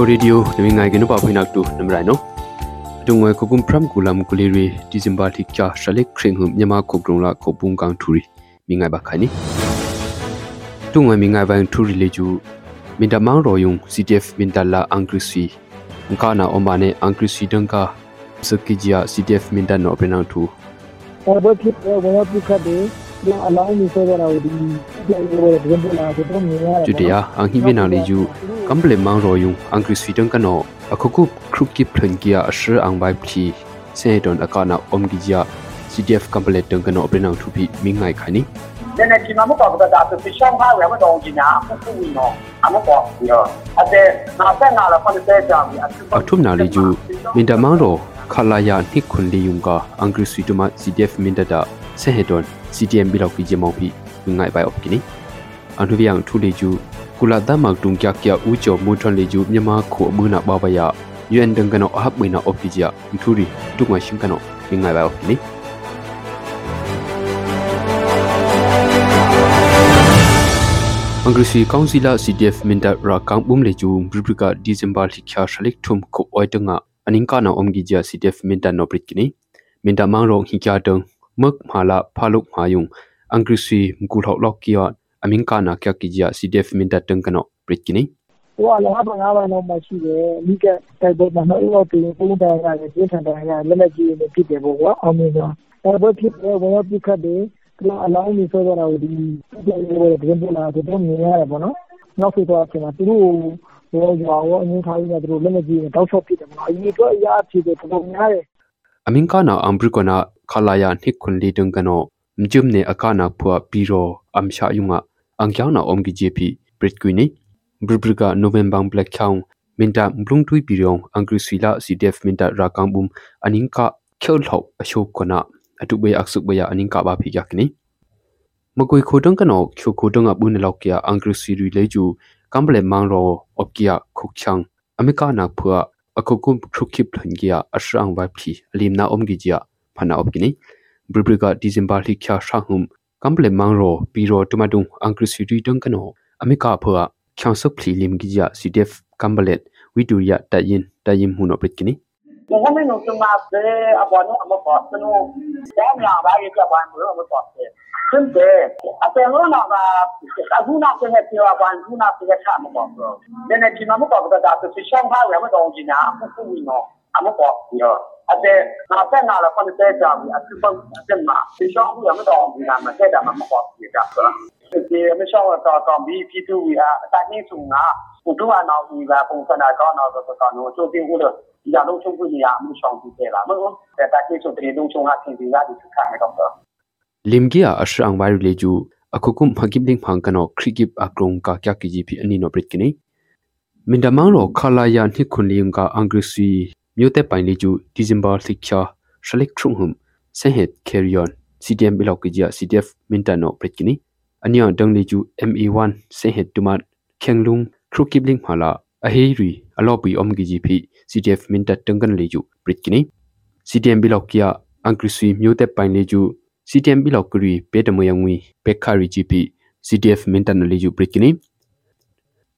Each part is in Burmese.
ချိုရေဒီယိုနမင်ငိုင်ကနပဖိနက်တူနမရိုင်နော်အတုံဝဲခုကုံဖရမ်ကူလမ်ကူလီရီဒီဇင်ဘာတိချာရှလက်ခရင်ဟုမြမခုကရုံလာခုပုံကန်ထူရီမိငိုင်ဘခိုင်နီတုံဝဲမိငိုင်ဘန်ထူရီလေကျူမင်တမောင်ရောယုံ CTF မင်တလာအန်ကရစီအန်ကာနာအွန်ဘာနေအန်ကရစီဒန်ကာစကီဂျီယာ CTF မင်တနောပနန်ထူဘာဘတိဝါပုခဒေဒီအလိုင်းနေစေရာဝဒီဒီလိုဝဒီဘနာစေတုံးနေရတူတရာအန်ဟိမနာလေကျူ kamble mang royung angri swidang kano akukup khruki phlenkia asher angbai phi seton akana omgijia CDF kamble teng kano oprenang thupi mingai khani 现在起码没搞不到大，就是想法外面东西呢，不注意咯，还没搞了。而且拿在拿了，放在在家里。啊，出哪里就明的忙咯，卡拉亚尼昆利用个，安格水多嘛，CDF 明的的，现在段 CDM 比老比节毛比，应该白 op 给你。安图比样处理就 ကီနီအန်ထူဗီယန်ထူလီကျူကုလာဒမတ်တုံကြကရဦးကျော်မူထွန်လီကျူမြန်မာခုအမနာဘဘယာ UN ဒန်ကနောအဟပ်ဝိနာအော့ကီဂျာထူရီတုငါရှင်ကနောငိုင်ပိုင်အော့ကီနီ Angrisi Council CDF Minda Ra Kang Bum Le Ju Bribrika December Likha Shalik Thum Ko Oitanga Aningka na Omgi Jia CDF Minda no Britkini Minda Mang Rong Hi Kya Tang Mak Mhala Phaluk Mayung Angrisi Mkul Hok Lok Kya Amin kana kya kijia CDF minta tengkano prit kini. ဟိုကလည်းအပငါးပါးတော့မရှိတယ်အမိကတိုက်ပွဲမှာတော့ဥရောပပြည်ပုံတရားရတယ်ပြထန်တရားရလက်လက်ကြီးနဲ့ဖြစ်တယ်ပေါ့ကွာအောင်မြင်တော့တိုက်ပွဲဖြစ်တယ်ဝင်ရောက်ပြခတ်တယ်ကလာအလောင်းမျိုးဆိုတော့ဒီပြည်တွေဒီပြည်လာတော့မြင်ရတယ်ပေါ့နော်နောက်ဖြစ်တော့အချိန်မှာသူတို့ဟိုရွာရောအငင်းထားပြီးတော့သူတို့လက်လက်ကြီးနဲ့တောက်ချော့ဖြစ်တယ်ပေါ့နော်အကြီးတော့အရာဖြစ်တယ်ပုံများတယ်အမင်ကနာအမ်ဘရကနာခလာယာနိခွန်လီဒင်ကနောမြုံနေအခါနာဖွာပြီးတော့အမ်ရှာယုံက Angkya na Omgi JP Britkini Bribrika November Black Chang Minta Mblung Tui Pirong Angrisila CDF Minta Rakang Bum Aninka Khyol Thau Ashok Kona Atubwe Aksuk Baya Aninka Ba Phi Yakni Magoi Khodang Kano Khyo Khodang Abun Lokya Angrisi Ri Leju Kamble Mangro Opkia Khokchang Amika na Phua Akokum Krukip Lhangia Ashrang Vai Phi Alimna Omgi Jia Phana Opkini Bribrika December Li Kya Shahum กัมเปลมังโรปีโรตุมาดุงอังกฤษดีดังกันโออเมริกาเพื่อข่าวสักพลีลิมกิจยาซีเดฟกัมเบเลตวิดูยาตายินตายิมหุนอปริตกินีမဟုတ်မင်းတို့မှာပဲအပေါ်တော့မပေါ်သနိုးတောင်းလာပါရဲ့ကဘာမလို့မပေါ်တယ်သင်တဲ့အပေါ်တော့လာပါအခုနောက်ဆက်နေပြောပါဘူးနောက်ဆက်ချမပေါ်ဘူးနည်းနည်းဒီမှာမပေါ်တော့တာသူရှောင်းထားရမတော့ဘူးညာအခုခုနော်အမပေါ်ပြော အသက်50နာလား50ကြာပြီအတူပတ်အသက်မှာဒီရှောင်းကမတော်ဘူးလားမတက်တာမှမဟုတ်ဘူးကြာဆိုလားဒီမရှောင်းတော့တော့ပြီးပြီးသူကအတိုင်းစုံကဘုသူကနောက်ဒီကပုံစံကောင်းတော့ဆိုတော့ကျွန်တော်တင်ဖို့တော့ဒီလိုချုပ်ပြနေရမှုရှောင်းပြီးခဲ့လားမဟုတ်ဘူးတာကိစုံတရေလုံးချုံကသင်ပြီးရဒီစခါနဲ့တော့လင်ကြီးအရှောင်းဝိုင်လေကျူအခုကုမ်ဟကိဘလင်းဖန်ကနောခရီကိပအကရုံကကကီဂျီပီအနီနိုပရစ်ကိနေမင်ဒမောင်ရောခလာယာနိခွန်လီယံကအင်္ဂရိစီ ki ji phi ani no prit kini mindamang ro khala ya ni khun lim ka angrisi myote pain leju december thikcha shalik trung hum sehet carrion cdm bilok ki ja cdf mintano prit kini ania dang leju me1 sehet tumat khenglung krukip ling phala aheri alopi om gi ji phi cdf minta tangkan leju prit kini cdm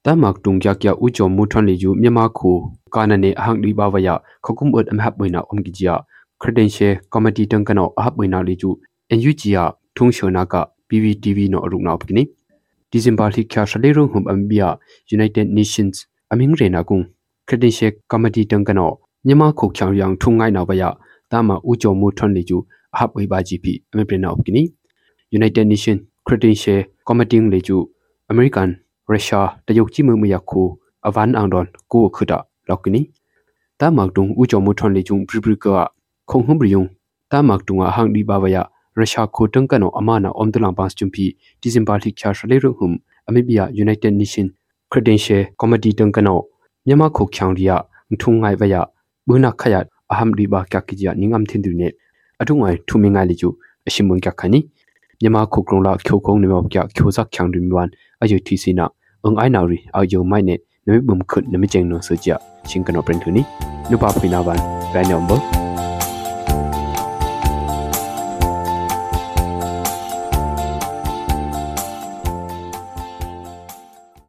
bilok kya angrisi myote pain leju CTM bilok kuri petamo yangwi pekhari GP CTF mentan leju brikini tamak tung kya kya ucho muthon leju myama khu kanane ahang di bawaya khokum ut amhap boina omgi jia credential committee tang kano ahap boina leju NUG ya thung shona ka PVTV no arung na opkini December li kya shale rung hum ambia United Nations aming rena kung credential committee tang kano myama khu khyang yang thungai na baya tama ucho muthon leju အဟပ်ဝေဘာဂျီပီအမေပရနာအပကနီ United Nation Credential Committee လေကျူ American Russia တရုတ်ကြီးမှုမရခုအဗန်အန်ဒွန်ကိုခဒလောက်ကနီတာမက်တုံဦးကျော်မထွန်လေကျုံပရိပရိကခုံဟုံပရိယုံတာမက်တုံအဟန်ဒီဘာဝယရုရှားခိုတန်ကနောအမနာအုံတလန်ပန်းချွန်ပီဒီဇင်ဘာလိချာရှလေရုံဟုံအမေဘီယာ United Nation Credential Committee တန်ကနောမြန်မာခုချောင်ရီယထုံငိုင်ဝယဘူနာခယအဟမ်ဒီဘာကကကြီးနင်းအမ်သင်ဒူနေအထုံငိုင်ထူမင်းငိုင်လီကျူအရှင်မွန်ကခနီမြန်မာခုကရုံလာခိုခုံနေမောကခိုဇက်ချောင်ဒူမီဝန်အယုတီစီနာ အင်အိုင်နာရီအယုံမိုင်နေနမိဘုံခွတ်နမိကျင်းနောစကြရှင်ကနောပရင်ထူနီနုပါဖိနာဝန်ဘန်နံဘာ